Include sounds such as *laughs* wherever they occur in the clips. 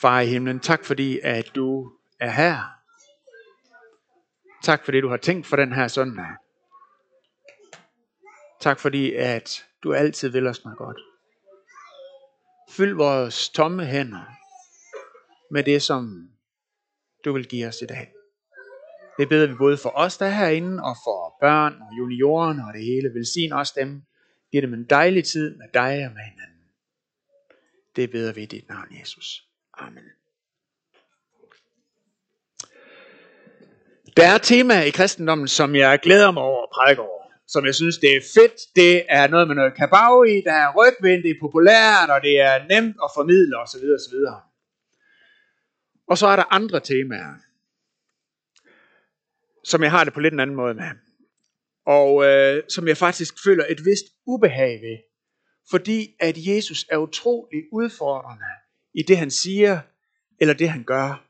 Far i himlen, tak fordi, at du er her. Tak fordi, du har tænkt for den her søndag. Tak fordi, at du altid vil os noget godt. Fyld vores tomme hænder med det, som du vil give os i dag. Det beder vi både for os, der er herinde, og for børn og junioren og det hele. Velsign også dem. Giv dem en dejlig tid med dig og med hinanden. Det beder vi i dit navn, Jesus. Amen. Der er tema i kristendommen, som jeg glæder mig over at prædike over. Som jeg synes, det er fedt. Det er noget med noget kabag i, der er rygvind, det er populært, og det er nemt at formidle osv. osv. Og så er der andre temaer, som jeg har det på lidt en anden måde med. Og øh, som jeg faktisk føler et vist ubehag ved. Fordi at Jesus er utrolig udfordrende i det han siger, eller det han gør.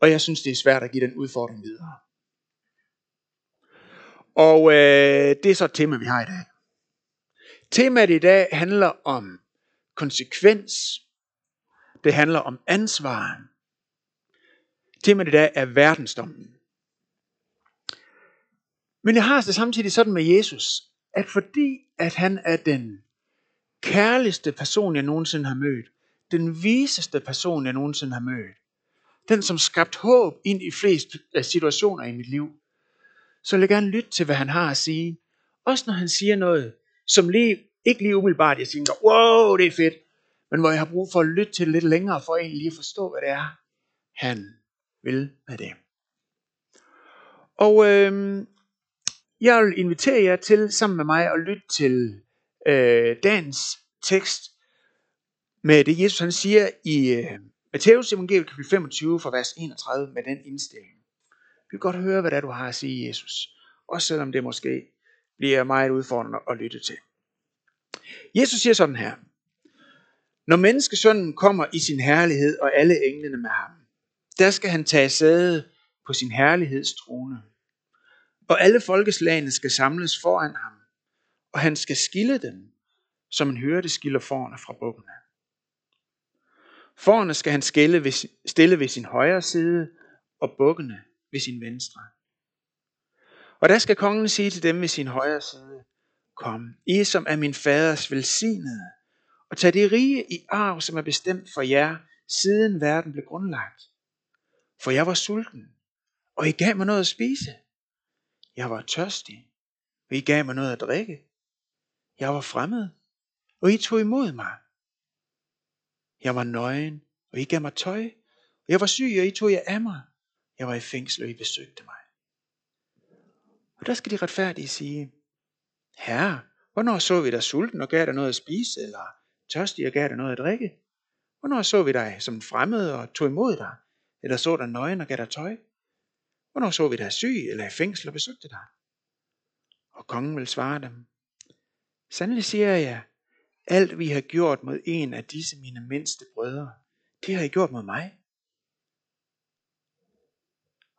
Og jeg synes det er svært at give den udfordring videre. Og øh, det er så et tema vi har i dag. Temaet i dag handler om konsekvens. Det handler om ansvar. Temaet i dag er verdensdommen. Men jeg har det samtidig sådan med Jesus, at fordi at han er den kærligste person, jeg nogensinde har mødt, den viseste person, jeg nogensinde har mødt, den som skabt håb ind i flest øh, situationer i mit liv, så vil jeg gerne lytte til, hvad han har at sige. Også når han siger noget, som lige, ikke lige umiddelbart, jeg tænker, wow, det er fedt, men hvor jeg har brug for at lytte til lidt længere, for egentlig lige at forstå, hvad det er, han vil med det. Og øh, jeg vil invitere jer til sammen med mig at lytte til øh, dagens tekst med det Jesus han siger i øh, Matteus evangeliet kapitel 25 fra vers 31 med den indstilling. Vi vil godt høre, hvad det er, du har at sige, Jesus. Også selvom det måske bliver meget udfordrende at lytte til. Jesus siger sådan her. Når menneskesønnen kommer i sin herlighed og alle englene med ham, der skal han tage sæde på sin herlighedstrone. Og alle folkeslagene skal samles foran ham, og han skal skille dem, som en hørte skiller forne fra bukkene. Forne skal han skille ved, stille ved sin højre side, og bukkene ved sin venstre. Og der skal kongen sige til dem ved sin højre side, Kom, I som er min faders velsignede, og tag det rige i arv, som er bestemt for jer, siden verden blev grundlagt. For jeg var sulten, og I gav mig noget at spise. Jeg var tørstig, og I gav mig noget at drikke. Jeg var fremmed, og I tog imod mig. Jeg var nøgen, og I gav mig tøj. Jeg var syg, og I tog jer af mig. Jeg var i fængsel, og I besøgte mig. Og der skal de retfærdige sige, Herre, hvornår så vi dig sulten og gav dig noget at spise, eller tørstig og gav dig noget at drikke? Hvornår så vi dig som fremmed og tog imod dig, eller så dig nøgen og gav dig tøj? Hvornår så vi dig syg eller i fængsel og besøgte dig? Og kongen vil svare dem, Sandelig siger jeg, alt vi har gjort mod en af disse mine mindste brødre, det har I gjort mod mig.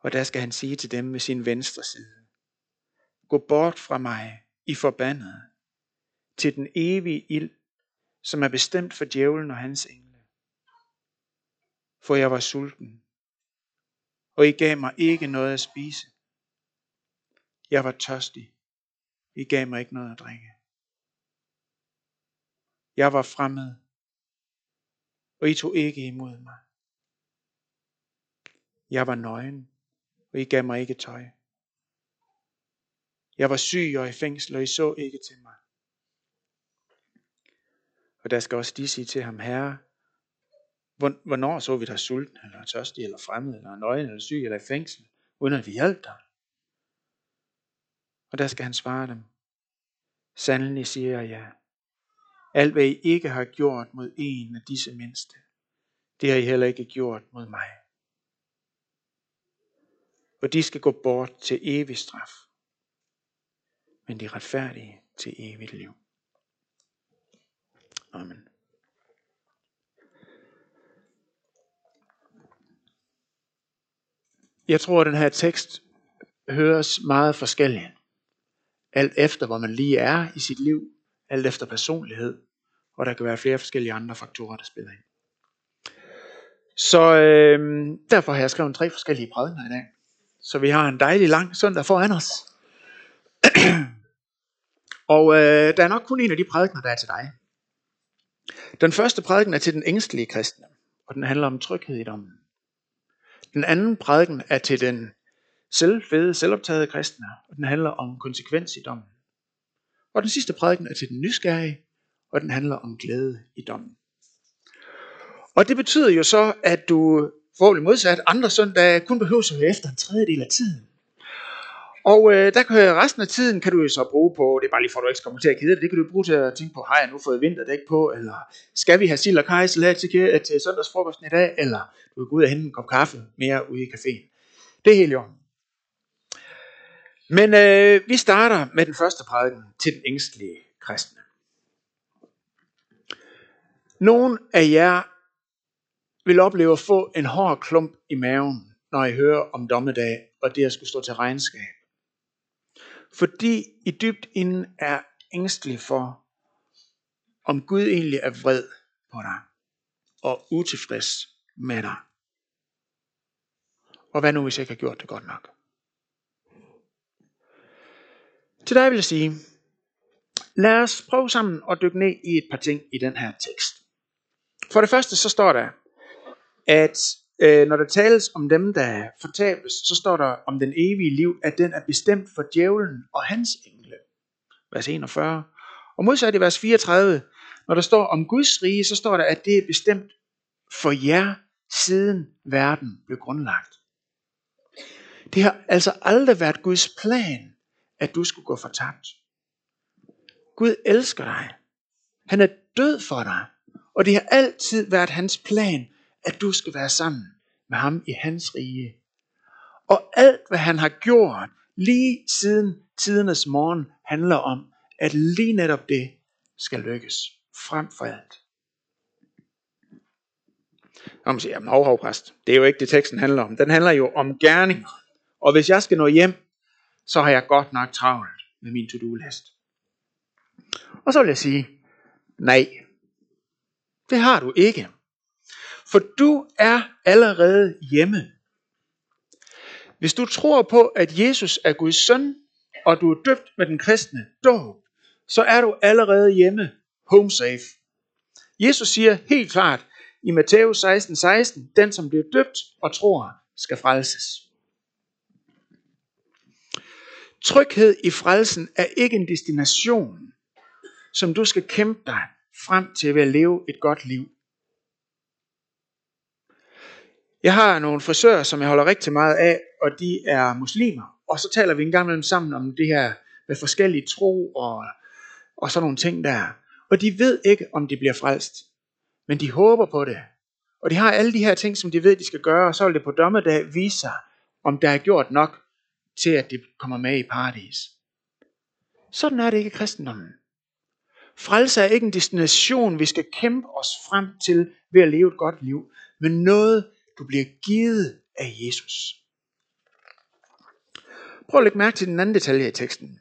Og der skal han sige til dem med sin venstre side, Gå bort fra mig, I forbandede, til den evige ild, som er bestemt for djævlen og hans engle. For jeg var sulten, og I gav mig ikke noget at spise. Jeg var tørstig, I gav mig ikke noget at drikke. Jeg var fremmed, og I tog ikke imod mig. Jeg var nøgen, og I gav mig ikke tøj. Jeg var syg og i fængsel, og I så ikke til mig. Og der skal også de sige til ham, Herre, hvornår så vi dig sulten, eller tørstig, eller fremmed, eller nøgen, eller syg, eller i fængsel, uden at vi hjalp dig? Og der skal han svare dem, Sandelig siger jeg, ja alt hvad I ikke har gjort mod en af disse mindste, det har I heller ikke gjort mod mig. Og de skal gå bort til evig straf, men de retfærdige til evigt liv. Amen. Jeg tror, at den her tekst høres meget forskellig, Alt efter, hvor man lige er i sit liv, alt efter personlighed, og der kan være flere forskellige andre faktorer, der spiller ind. Så øh, derfor har jeg skrevet tre forskellige prædikener i dag. Så vi har en dejlig lang søndag foran os. *clears throat* og øh, der er nok kun en af de prædikener, der er til dig. Den første prædiken er til den ængstelige kristne, og den handler om tryghed i dommen. Den anden prædiken er til den selvfede, selvoptagede kristne, og den handler om konsekvens i dommen. Og den sidste prædiken er til den nysgerrige, og den handler om glæde i dommen. Og det betyder jo så, at du forhåbentlig modsat andre søndage kun behøver at høre efter en tredjedel af tiden. Og øh, der kan resten af tiden kan du jo så bruge på, det er bare lige for at du ikke skal komme til at kede det, det kan du bruge til at tænke på, har jeg nu fået vinterdæk på, eller skal vi have sild og kajsalat til, til søndagsfrokosten i dag, eller du kan gå ud og hente en kop kaffe mere ude i caféen. Det er helt jo. Men øh, vi starter med den første prædiken til den ængstlige kristne. Nogle af jer vil opleve at få en hård klump i maven, når I hører om dommedag og det at skulle stå til regnskab. Fordi I dybt inden er ængstelig for, om Gud egentlig er vred på dig og utilfreds med dig. Og hvad nu, hvis jeg ikke har gjort det godt nok? Til dig vil jeg sige, lad os prøve sammen at dykke ned i et par ting i den her tekst. For det første så står der, at øh, når der tales om dem, der fortabes, så står der om den evige liv, at den er bestemt for djævlen og hans engle. Vers 41. Og modsat i vers 34, når der står om Guds rige, så står der, at det er bestemt for jer, siden verden blev grundlagt. Det har altså aldrig været Guds plan, at du skulle gå fortabt. Gud elsker dig. Han er død for dig. Og det har altid været hans plan, at du skal være sammen med ham i hans rige. Og alt, hvad han har gjort lige siden tidernes morgen, handler om, at lige netop det skal lykkes frem for alt. Og man siger, jamen hov, hov, præst. Det er jo ikke det, teksten handler om. Den handler jo om gerning. Og hvis jeg skal nå hjem, så har jeg godt nok travlt med min to-do-list. Og så vil jeg sige, nej, det har du ikke. For du er allerede hjemme. Hvis du tror på, at Jesus er Guds søn, og du er døbt med den kristne dåb, så er du allerede hjemme, home safe. Jesus siger helt klart i Matthæus 16:16, 16, den som bliver døbt og tror, skal frelses. Tryghed i frelsen er ikke en destination, som du skal kæmpe dig frem til ved at leve et godt liv. Jeg har nogle frisører, som jeg holder rigtig meget af, og de er muslimer. Og så taler vi en gang imellem sammen om det her med forskellige tro og, og sådan nogle ting der. Og de ved ikke, om de bliver frelst. Men de håber på det. Og de har alle de her ting, som de ved, de skal gøre, og så vil det på dommedag vise sig, om der er gjort nok til, at det kommer med i paradis. Sådan er det ikke i kristendommen. Frelse er ikke en destination, vi skal kæmpe os frem til ved at leve et godt liv, men noget, du bliver givet af Jesus. Prøv at lægge mærke til den anden detalje i teksten.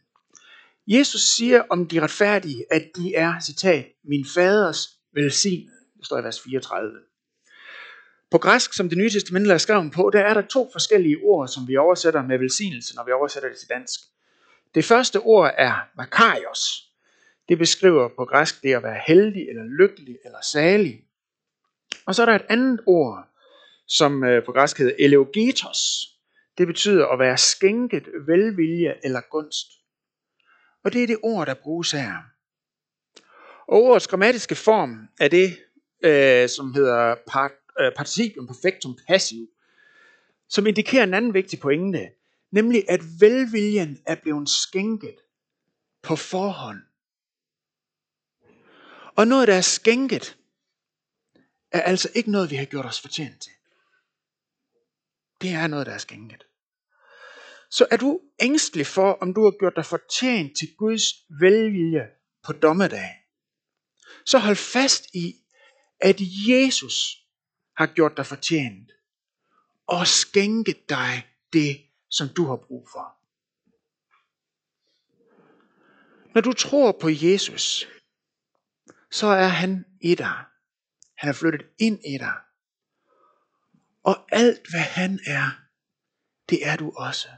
Jesus siger om de retfærdige, at de er, citat, min faders velsignede. Det står i vers 34. På græsk, som det nye testamente er skrevet på, der er der to forskellige ord, som vi oversætter med velsignelse, når vi oversætter det til dansk. Det første ord er makarios. Det beskriver på græsk det at være heldig, eller lykkelig, eller salig. Og så er der et andet ord, som øh, på græsk hedder eleogetos. Det betyder at være skænket velvilje eller gunst. Og det er det ord, der bruges her. Og ordets grammatiske form er det, øh, som hedder part, øh, participium perfectum passiv, som indikerer en anden vigtig pointe, nemlig at velviljen er blevet skænket på forhånd. Og noget, der er skænket, er altså ikke noget, vi har gjort os fortjent til. Det er noget, der er skænket. Så er du ængstelig for, om du har gjort dig fortjent til Guds velvilje på dommedag, så hold fast i, at Jesus har gjort dig fortjent og skænket dig det, som du har brug for. Når du tror på Jesus, så er han i dig. Han er flyttet ind i dig. Og alt hvad han er, det er du også.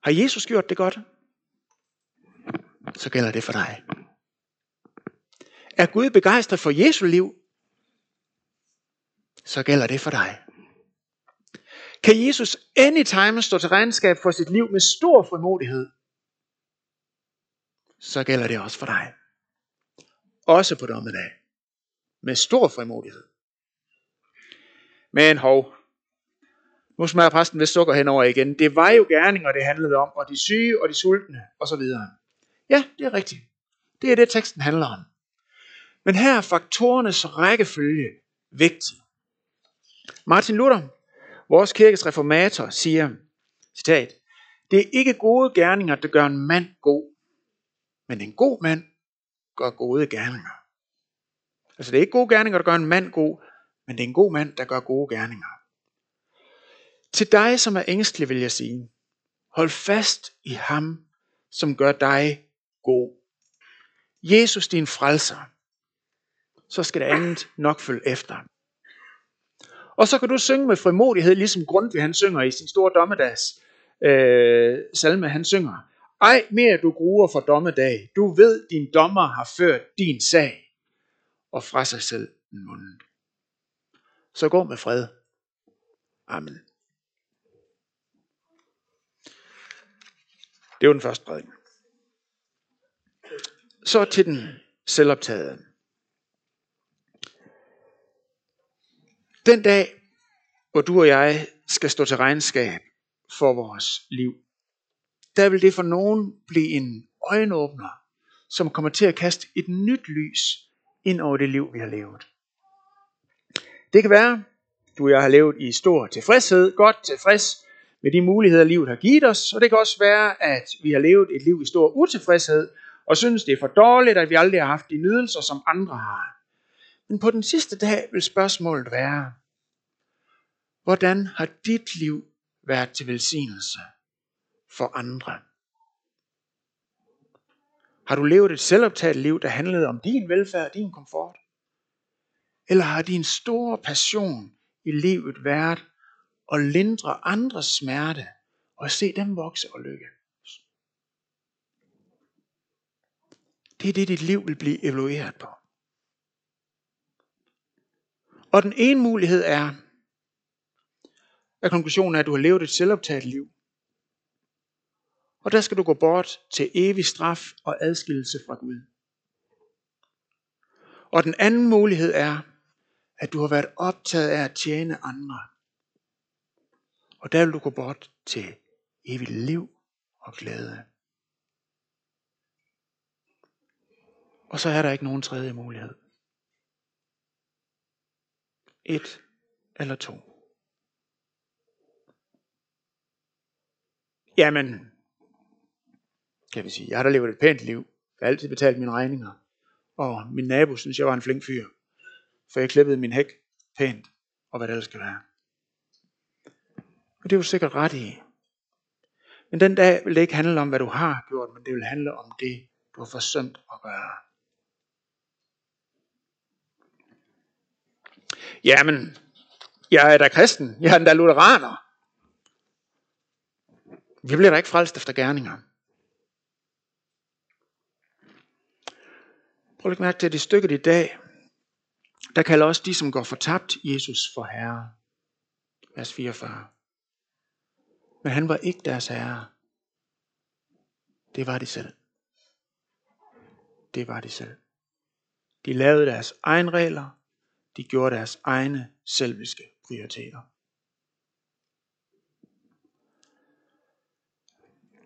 Har Jesus gjort det godt? Så gælder det for dig. Er Gud begejstret for Jesu liv? Så gælder det for dig. Kan Jesus anytime stå til regnskab for sit liv med stor frimodighed? Så gælder det også for dig. Også på dommedag. Med stor frimodighed. Men hov, nu smager præsten ved sukker henover igen. Det var jo gerninger, det handlede om, og de syge og de sultne osv. Ja, det er rigtigt. Det er det, teksten handler om. Men her er faktorernes rækkefølge vigtig. Martin Luther, vores kirkes reformator, siger, citat, det er ikke gode gerninger, der gør en mand god, men en god mand gør gode gerninger. Altså det er ikke gode gerninger, der gør en mand god, men det er en god mand, der gør gode gerninger. Til dig, som er ængstelig, vil jeg sige, hold fast i ham, som gør dig god. Jesus, din frelser. Så skal det andet nok følge efter. Og så kan du synge med frimodighed, ligesom Grundtvig han synger i sin store dommedags øh, salme, han synger. Ej mere du gruer for dommedag, du ved din dommer har ført din sag, og fra sig selv munden. Så gå med fred. Amen. Det var den første prædiken. Så til den selvoptagede. Den dag, hvor du og jeg skal stå til regnskab for vores liv, der vil det for nogen blive en øjenåbner, som kommer til at kaste et nyt lys ind over det liv, vi har levet. Det kan være, du og jeg har levet i stor tilfredshed, godt tilfreds med de muligheder, livet har givet os, og det kan også være, at vi har levet et liv i stor utilfredshed, og synes, det er for dårligt, at vi aldrig har haft de nydelser, som andre har. Men på den sidste dag vil spørgsmålet være, hvordan har dit liv været til velsignelse for andre? Har du levet et selvoptaget liv, der handlede om din velfærd og din komfort? Eller har din store passion i livet været at lindre andres smerte og se dem vokse og lykke? Det er det, dit liv vil blive evalueret på. Og den ene mulighed er, at konklusionen er, at du har levet et selvoptaget liv. Og der skal du gå bort til evig straf og adskillelse fra Gud. Og den anden mulighed er, at du har været optaget af at tjene andre. Og der vil du gå bort til evigt liv og glæde. Og så er der ikke nogen tredje mulighed. Et eller to. Jamen, kan vi sige, jeg har da levet et pænt liv. Jeg har altid betalt mine regninger. Og min nabo synes, jeg var en flink fyr. For jeg klippede min hæk pænt, og hvad det ellers skal være. Og det er jo sikkert ret i. Men den dag vil det ikke handle om, hvad du har gjort, men det vil handle om det, du har forsømt at gøre. Jamen, jeg er da kristen. Jeg er da lutheraner. Vi bliver da ikke frelst efter gerninger. Prøv at mærke til, at i stykket i dag, der kalder også de, som går fortabt, Jesus for herre. Vers 44. Men han var ikke deres herre. Det var de selv. Det var de selv. De lavede deres egne regler. De gjorde deres egne selviske prioriteter.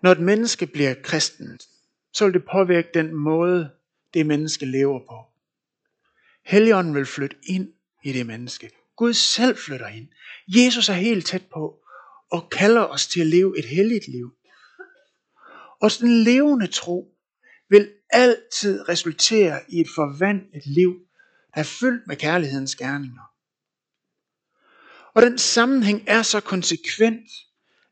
Når et menneske bliver kristen, så vil det påvirke den måde, det menneske lever på. Helligånden vil flytte ind i det menneske. Gud selv flytter ind. Jesus er helt tæt på og kalder os til at leve et helligt liv. Og den levende tro vil altid resultere i et forvandlet liv, er fyldt med kærlighedens gerninger. Og den sammenhæng er så konsekvent,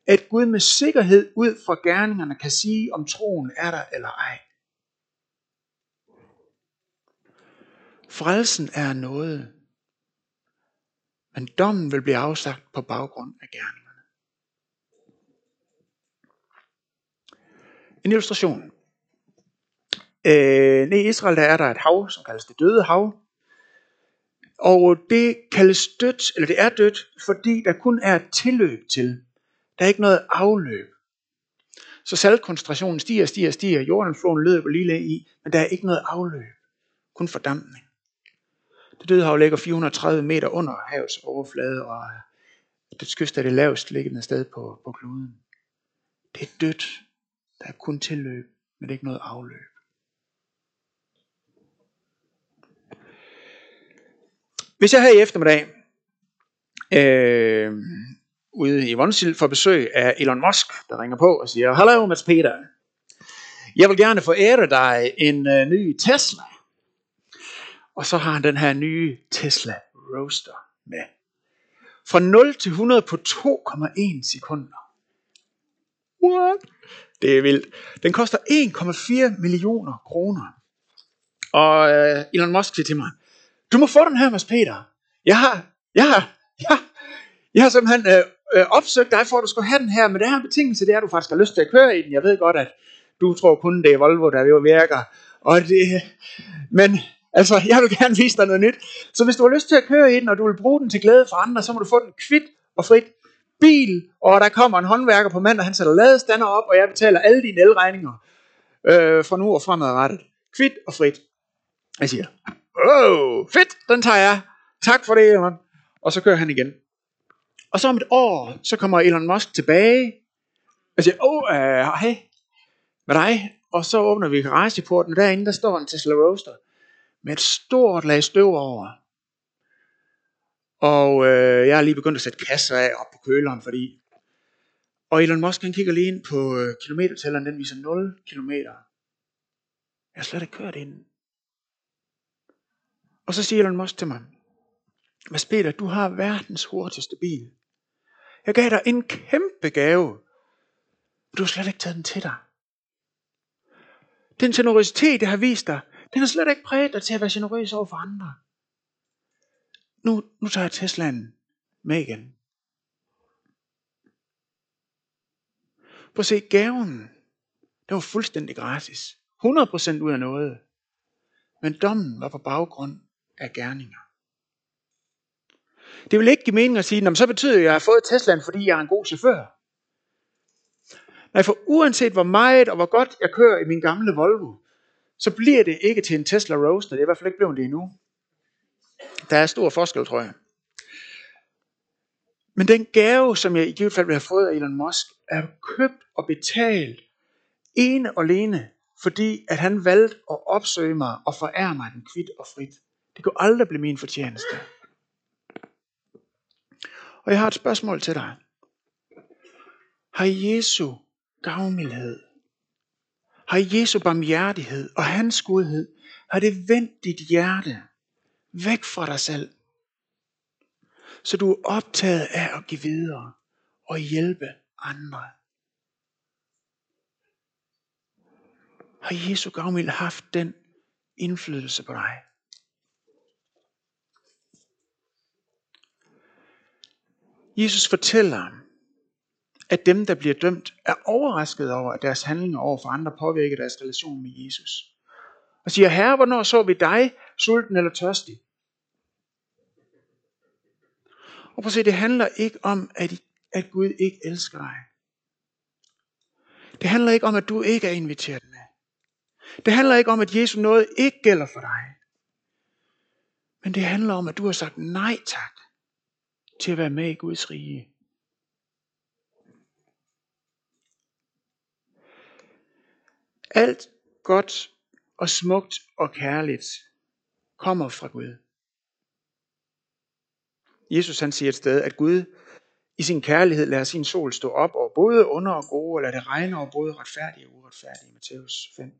at Gud med sikkerhed ud fra gerningerne kan sige, om troen er der eller ej. Frelsen er noget, Men dommen vil blive afsagt på baggrund af gerningerne. En illustration. Øh, nede i Israel der er der et hav, som kaldes det døde hav. Og det kaldes dødt, eller det er dødt, fordi der kun er et tilløb til. Der er ikke noget afløb. Så saltkoncentrationen stiger, stiger, stiger. Jordanfloden løber lige i, men der er ikke noget afløb. Kun fordampning. Det døde hav ligger 430 meter under havets overflade, og øh, det kyst er det lavest liggende sted på, på kloden. Det er dødt. Der er kun tilløb, men det er ikke noget afløb. Hvis jeg her i eftermiddag øh, ude i Vonsild får besøg af Elon Musk, der ringer på og siger, Hallo Mads Peter, jeg vil gerne forære dig en øh, ny Tesla. Og så har han den her nye Tesla Roadster med. Fra 0 til 100 på 2,1 sekunder. What? Det er vildt. Den koster 1,4 millioner kroner. Og øh, Elon Musk siger til mig, du må få den her, Mads Peter. Jeg har, jeg har, jeg, jeg har simpelthen øh, øh, opsøgt dig for, at du skulle have den her, men det her betingelse, det er, at du faktisk har lyst til at køre i den. Jeg ved godt, at du tror kun, det er Volvo, der virker. Og det, men altså, jeg vil gerne vise dig noget nyt. Så hvis du har lyst til at køre i den, og du vil bruge den til glæde for andre, så må du få den kvidt og frit bil, og der kommer en håndværker på mandag, han sætter ladestander op, og jeg betaler alle dine elregninger øh, fra nu og fremadrettet. Kvidt og frit. Jeg siger, oh, fedt, den tager jeg. Tak for det, Elon. Og så kører han igen. Og så om et år, så kommer Elon Musk tilbage, og siger, åh, oh, uh, hej, med dig. Og så åbner vi garageporten, og derinde der står en Tesla Roadster, med et stort lag støv over. Og øh, jeg har lige begyndt at sætte kasser af op på køleren, fordi... Og Elon Musk han kigger lige ind på øh, kilometertælleren, den viser 0 kilometer. Jeg har slet ikke kørt ind. Og så siger Elon Musk til mig, Mads Peter, du har verdens hurtigste bil. Jeg gav dig en kæmpe gave. Du har slet ikke taget den til dig. Den generøsitet, jeg har vist dig, den har slet ikke præget dig til at være generøs over for andre. Nu, nu tager jeg Teslaen med igen. Prøv at se, gaven, den var fuldstændig gratis. 100% ud af noget. Men dommen var på baggrund af gerninger. Det vil ikke give mening at sige, så betyder det, at jeg har fået Teslaen, fordi jeg er en god chauffør. Nej, for uanset hvor meget og hvor godt jeg kører i min gamle Volvo, så bliver det ikke til en Tesla Roadster. Det er i hvert fald ikke blevet det endnu. Der er stor forskel, tror jeg. Men den gave, som jeg i givet fald vil have fået af Elon Musk, er købt og betalt ene og alene, fordi at han valgte at opsøge mig og forære mig den kvidt og frit. Det kunne aldrig blive min fortjeneste. Og jeg har et spørgsmål til dig. Har Jesu gavmildhed, har Jesu barmhjertighed og hans godhed, har det vendt dit hjerte væk fra dig selv, så du er optaget af at give videre og hjælpe andre. Har Jesu gavmild haft den indflydelse på dig? Jesus fortæller, at dem, der bliver dømt, er overrasket over, at deres handlinger over for andre påvirker deres relation med Jesus. Og siger, herre, hvornår så vi dig, sulten eller tørstig? Og prøv at se, det handler ikke om, at, at Gud ikke elsker dig. Det handler ikke om, at du ikke er inviteret med. Det handler ikke om, at Jesus noget ikke gælder for dig. Men det handler om, at du har sagt nej tak til at være med i Guds rige. Alt godt og smukt og kærligt kommer fra Gud. Jesus han siger et sted, at Gud i sin kærlighed lader sin sol stå op over både under og gode, og lader det regne over både retfærdige og uretfærdige. Matthæus 5.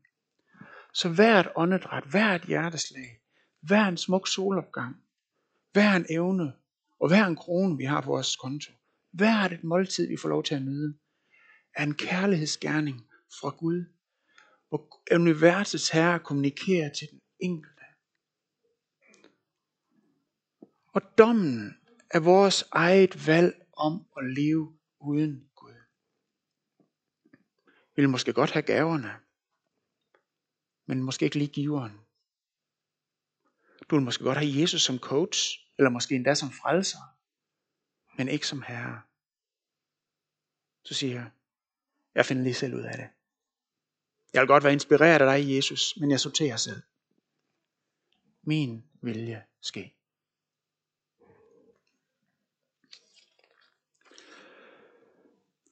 Så hvert åndedræt, hvert hjerteslag, hver en smuk solopgang, hver en evne og hver en krone, vi har på vores konto, hvert et måltid, vi får lov til at nyde, er en kærlighedsgerning fra Gud, hvor universets herre kommunikerer til den enkelte. Og dommen er vores eget valg om at leve uden Gud. Vi vil måske godt have gaverne, men måske ikke lige giveren. Du vil måske godt have Jesus som coach, eller måske endda som frelser, men ikke som herre. Så siger jeg, jeg finder lige selv ud af det. Jeg vil godt være inspireret af dig, Jesus, men jeg sorterer selv. Min vilje ske.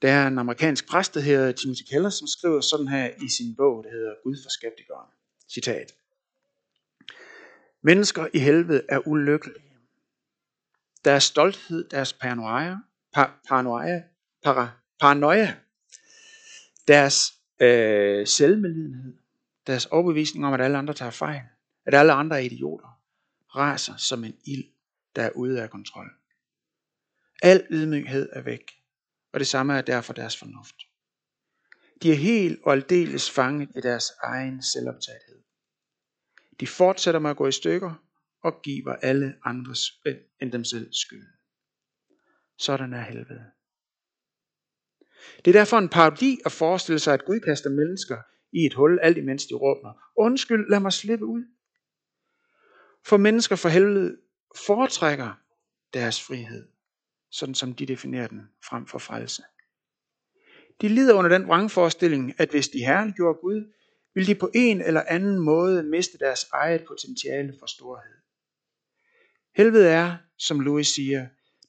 Der er en amerikansk præst, der hedder Timothy Keller, som skriver sådan her i sin bog, der hedder Gud for skeptikere. Citat. Mennesker i helvede er ulykkelige. Deres stolthed, deres paranoia, par, paranoia, para, paranoia deres øh, selvmedlidenhed, deres overbevisning om, at alle andre tager fejl, at alle andre er idioter, raser som en ild, der er ude af kontrol. Al ydmyghed er væk, og det samme er derfor deres fornuft. De er helt og aldeles fanget i deres egen selvoptagethed. De fortsætter med at gå i stykker og giver alle andres øh, end dem selv skyld. Sådan er helvede. Det er derfor en parodi at forestille sig, at Gud kaster mennesker i et hul, alt imens de råber, undskyld, lad mig slippe ud. For mennesker for helvede foretrækker deres frihed, sådan som de definerer den frem for frelse. De lider under den vrangforestilling, at hvis de herliggjorde Gud, vil de på en eller anden måde miste deres eget potentiale for storhed. Helvede er, som Louis siger,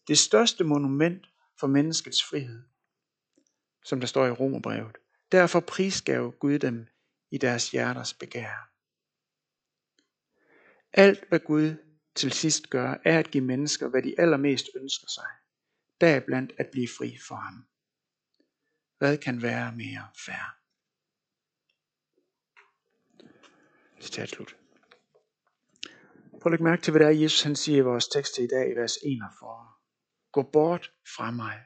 det største monument for menneskets frihed som der står i Romerbrevet. Derfor prisgav Gud dem i deres hjerters begær. Alt hvad Gud til sidst gør, er at give mennesker, hvad de allermest ønsker sig. Deriblandt at blive fri for ham. Hvad kan være mere færre? Citat slut. Prøv at lægge mærke til, hvad det er, Jesus han siger i vores tekst i dag i vers 41. Gå bort fra mig,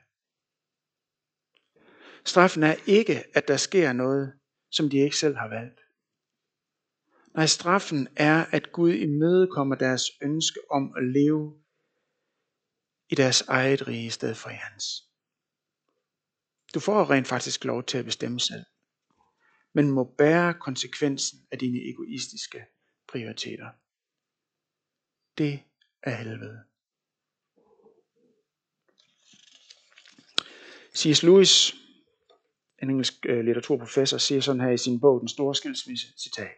Straffen er ikke, at der sker noget, som de ikke selv har valgt. Nej, straffen er, at Gud imødekommer deres ønske om at leve i deres eget rige i stedet for i hans. Du får rent faktisk lov til at bestemme selv, men må bære konsekvensen af dine egoistiske prioriteter. Det er helvede. C.S. Lewis en engelsk øh, litteraturprofessor, siger sådan her i sin bog, Den store skilsmisse, citat.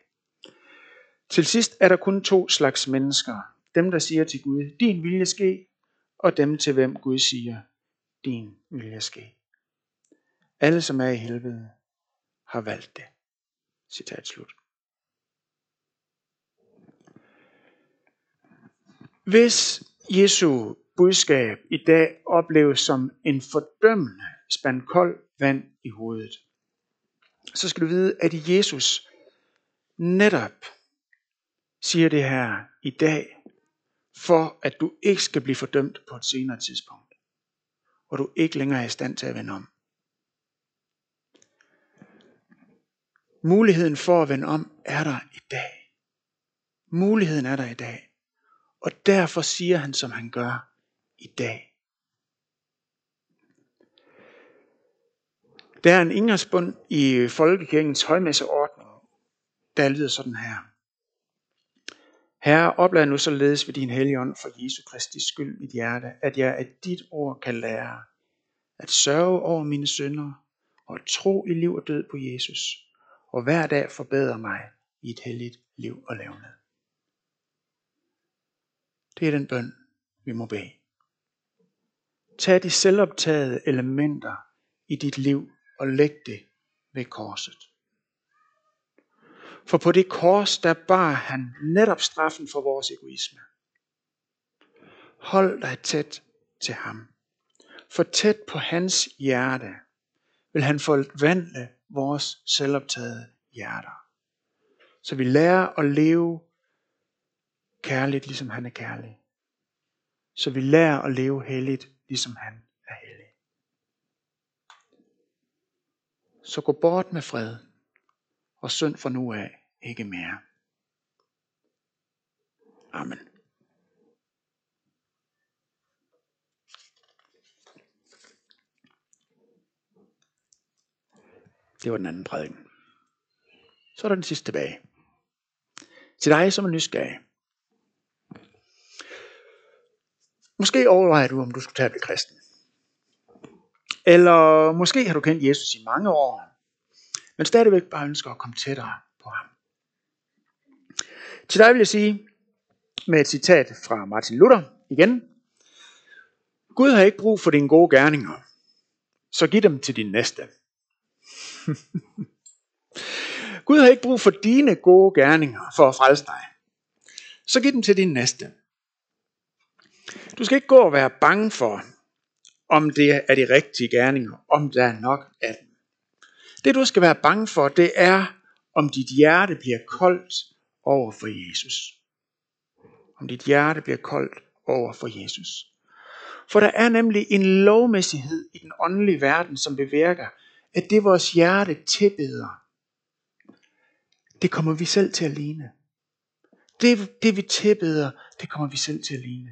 Til sidst er der kun to slags mennesker. Dem, der siger til Gud, din vilje ske, og dem til hvem Gud siger, din vilje ske. Alle, som er i helvede, har valgt det. Citat slut. Hvis Jesu budskab i dag opleves som en fordømmende spand kold vand i hovedet, så skal du vide, at Jesus netop siger det her i dag, for at du ikke skal blive fordømt på et senere tidspunkt, og du ikke længere er i stand til at vende om. Muligheden for at vende om er der i dag. Muligheden er der i dag. Og derfor siger han, som han gør i dag. Der er en indgangsbund i Folkekirkens højmesseordning, der lyder sådan her. Herre, oplad nu således ved din hellige ånd for Jesu Kristi skyld mit hjerte, at jeg af dit ord kan lære at sørge over mine synder og tro i liv og død på Jesus, og hver dag forbedre mig i et helligt liv og levned. Det er den bøn, vi må bede. Tag de selvoptagede elementer i dit liv og læg det ved korset. For på det kors, der bar han netop straffen for vores egoisme. Hold dig tæt til ham. For tæt på hans hjerte vil han forvandle vores selvoptagede hjerter. Så vi lærer at leve kærligt, ligesom han er kærlig. Så vi lærer at leve helligt, ligesom han er hellig. Så gå bort med fred, og synd for nu af ikke mere. Amen. Det var den anden prædiken. Så er der den sidste tilbage. Til dig, som er nysgerrig. Måske overvejer du, om du skulle tage at blive kristen. Eller måske har du kendt Jesus i mange år, men stadigvæk bare ønsker at komme tættere på ham. Til dig vil jeg sige, med et citat fra Martin Luther igen. Gud har ikke brug for dine gode gerninger, så giv dem til din næste. *laughs* Gud har ikke brug for dine gode gerninger for at frelse dig. Så giv dem til din næste. Du skal ikke gå og være bange for, om det er de rigtige gerninger, om der er nok af dem. Det du skal være bange for, det er, om dit hjerte bliver koldt over for Jesus. Om dit hjerte bliver koldt over for Jesus. For der er nemlig en lovmæssighed i den åndelige verden, som bevirker, at det vores hjerte tilbeder, det kommer vi selv til at ligne. Det, det vi tilbeder, det kommer vi selv til at ligne.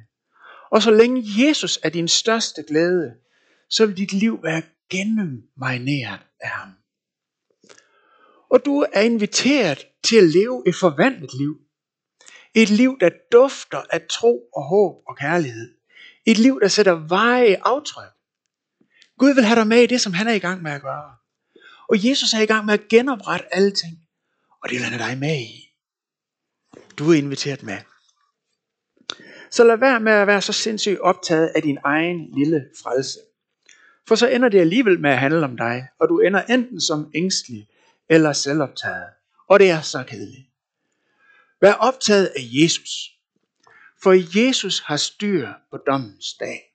Og så længe Jesus er din største glæde, så vil dit liv være gennemmarineret af ham. Og du er inviteret til at leve et forvandlet liv. Et liv, der dufter af tro og håb og kærlighed. Et liv, der sætter veje aftryk. Gud vil have dig med i det, som han er i gang med at gøre. Og Jesus er i gang med at genoprette alle ting. Og det vil han have dig med i. Du er inviteret med. Så lad være med at være så sindssygt optaget af din egen lille frelse. For så ender det alligevel med at handle om dig, og du ender enten som ængstelig eller selvoptaget. Og det er så kedeligt. Vær optaget af Jesus. For Jesus har styr på dommens dag.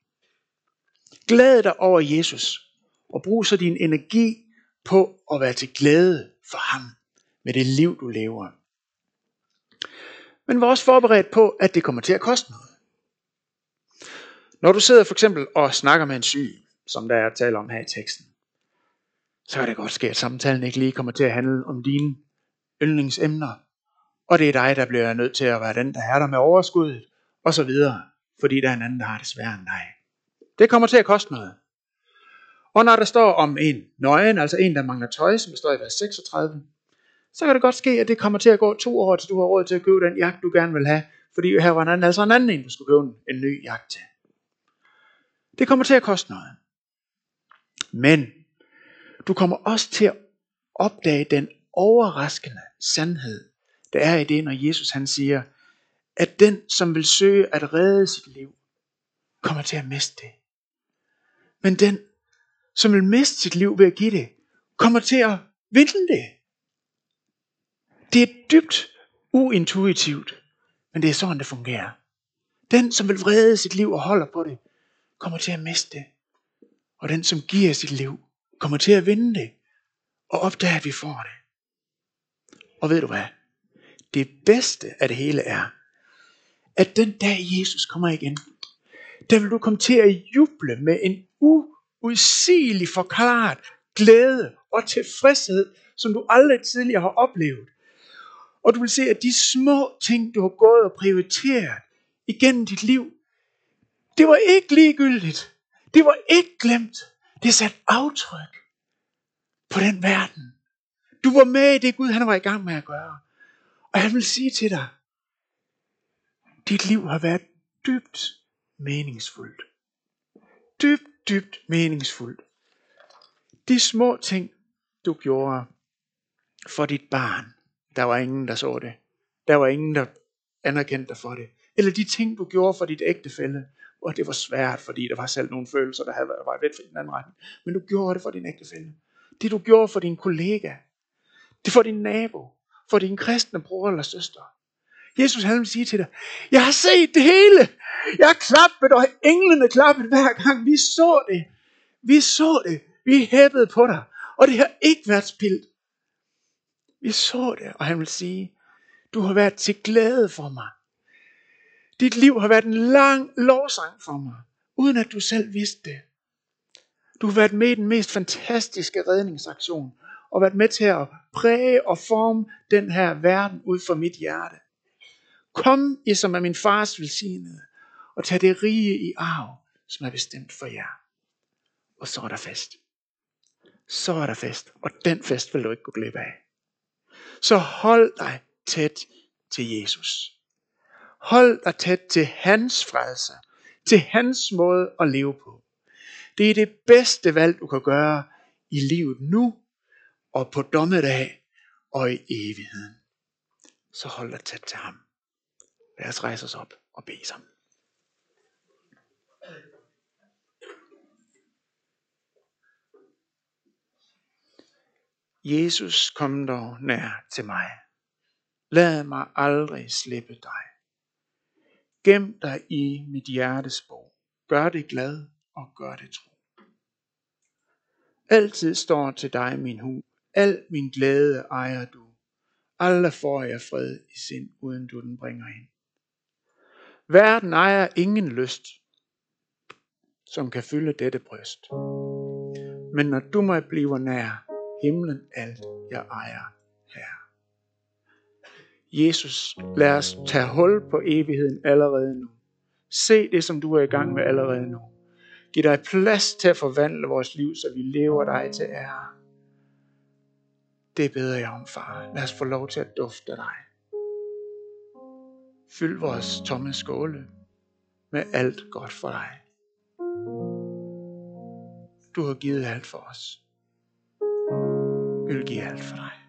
Glæd dig over Jesus, og brug så din energi på at være til glæde for ham med det liv, du lever. Men vær også forberedt på, at det kommer til at koste noget. Når du sidder for eksempel og snakker med en syg, som der er tale om her i teksten, så kan det godt ske, at samtalen ikke lige kommer til at handle om dine yndlingsemner. Og det er dig, der bliver nødt til at være den, der er der med overskuddet, og så videre, fordi der er en anden, der har det sværere end dig. Det kommer til at koste noget. Og når der står om en nøgen, altså en, der mangler tøj, som der står i vers 36, så kan det godt ske, at det kommer til at gå to år, til du har råd til at købe den jagt, du gerne vil have, fordi her var en anden, altså en anden en, du skulle købe en ny jagt til. Det kommer til at koste noget. Men du kommer også til at opdage den overraskende sandhed, der er i det, når Jesus han siger, at den, som vil søge at redde sit liv, kommer til at miste det. Men den, som vil miste sit liv ved at give det, kommer til at vinde det. Det er dybt uintuitivt, men det er sådan, det fungerer. Den, som vil vrede sit liv og holder på det, kommer til at miste det. Og den, som giver sit liv, kommer til at vinde det. Og opdage, at vi får det. Og ved du hvad? Det bedste af det hele er, at den dag Jesus kommer igen, der vil du komme til at juble med en uudsigelig forklaret glæde og tilfredshed, som du aldrig tidligere har oplevet. Og du vil se, at de små ting, du har gået og prioriteret igennem dit liv, det var ikke ligegyldigt. Det var ikke glemt. Det satte aftryk på den verden. Du var med i det Gud, han var i gang med at gøre. Og han vil sige til dig, dit liv har været dybt meningsfuldt. Dybt, dybt meningsfuldt. De små ting, du gjorde for dit barn, der var ingen, der så det. Der var ingen, der anerkendte dig for det. Eller de ting, du gjorde for dit ægtefælle, og det var svært, fordi der var selv nogle følelser, der havde været, lidt for den anden retning. Men du gjorde det for din ægtefælle. Det du gjorde for din kollega. Det for din nabo. For din kristne bror eller søster. Jesus han vil sige til dig, jeg har set det hele. Jeg klappede, og englene klappede hver gang. Vi så det. Vi så det. Vi hæppede på dig. Og det har ikke været spildt. Vi så det, og han vil sige, du har været til glæde for mig. Dit liv har været en lang lovsang for mig, uden at du selv vidste det. Du har været med i den mest fantastiske redningsaktion, og været med til at præge og forme den her verden ud fra mit hjerte. Kom, I som er min fars velsignede, og tage det rige i arv, som er bestemt for jer. Og så er der fest. så er der fest. Og den fest vil du ikke gå glip af. Så hold dig tæt til Jesus. Hold dig tæt til hans frelse. Til hans måde at leve på. Det er det bedste valg, du kan gøre i livet nu og på dommedag og i evigheden. Så hold dig tæt til ham. Lad os rejse os op og bede sammen. Jesus, kom dog nær til mig. Lad mig aldrig slippe dig. Gem dig i mit hjertes bog. Gør det glad og gør det tro. Altid står til dig min hu. Al min glæde ejer du. Aldrig får jeg fred i sind, uden du den bringer ind. Verden ejer ingen lyst, som kan fylde dette bryst. Men når du mig bliver nær, himlen alt jeg ejer her. Jesus, lad os tage hul på evigheden allerede nu. Se det, som du er i gang med allerede nu. Giv dig plads til at forvandle vores liv, så vi lever dig til ære. Det beder jeg om, far. Lad os få lov til at dufte dig. Fyld vores tomme skåle med alt godt for dig. Du har givet alt for os. Vi vil give alt for dig. Amen.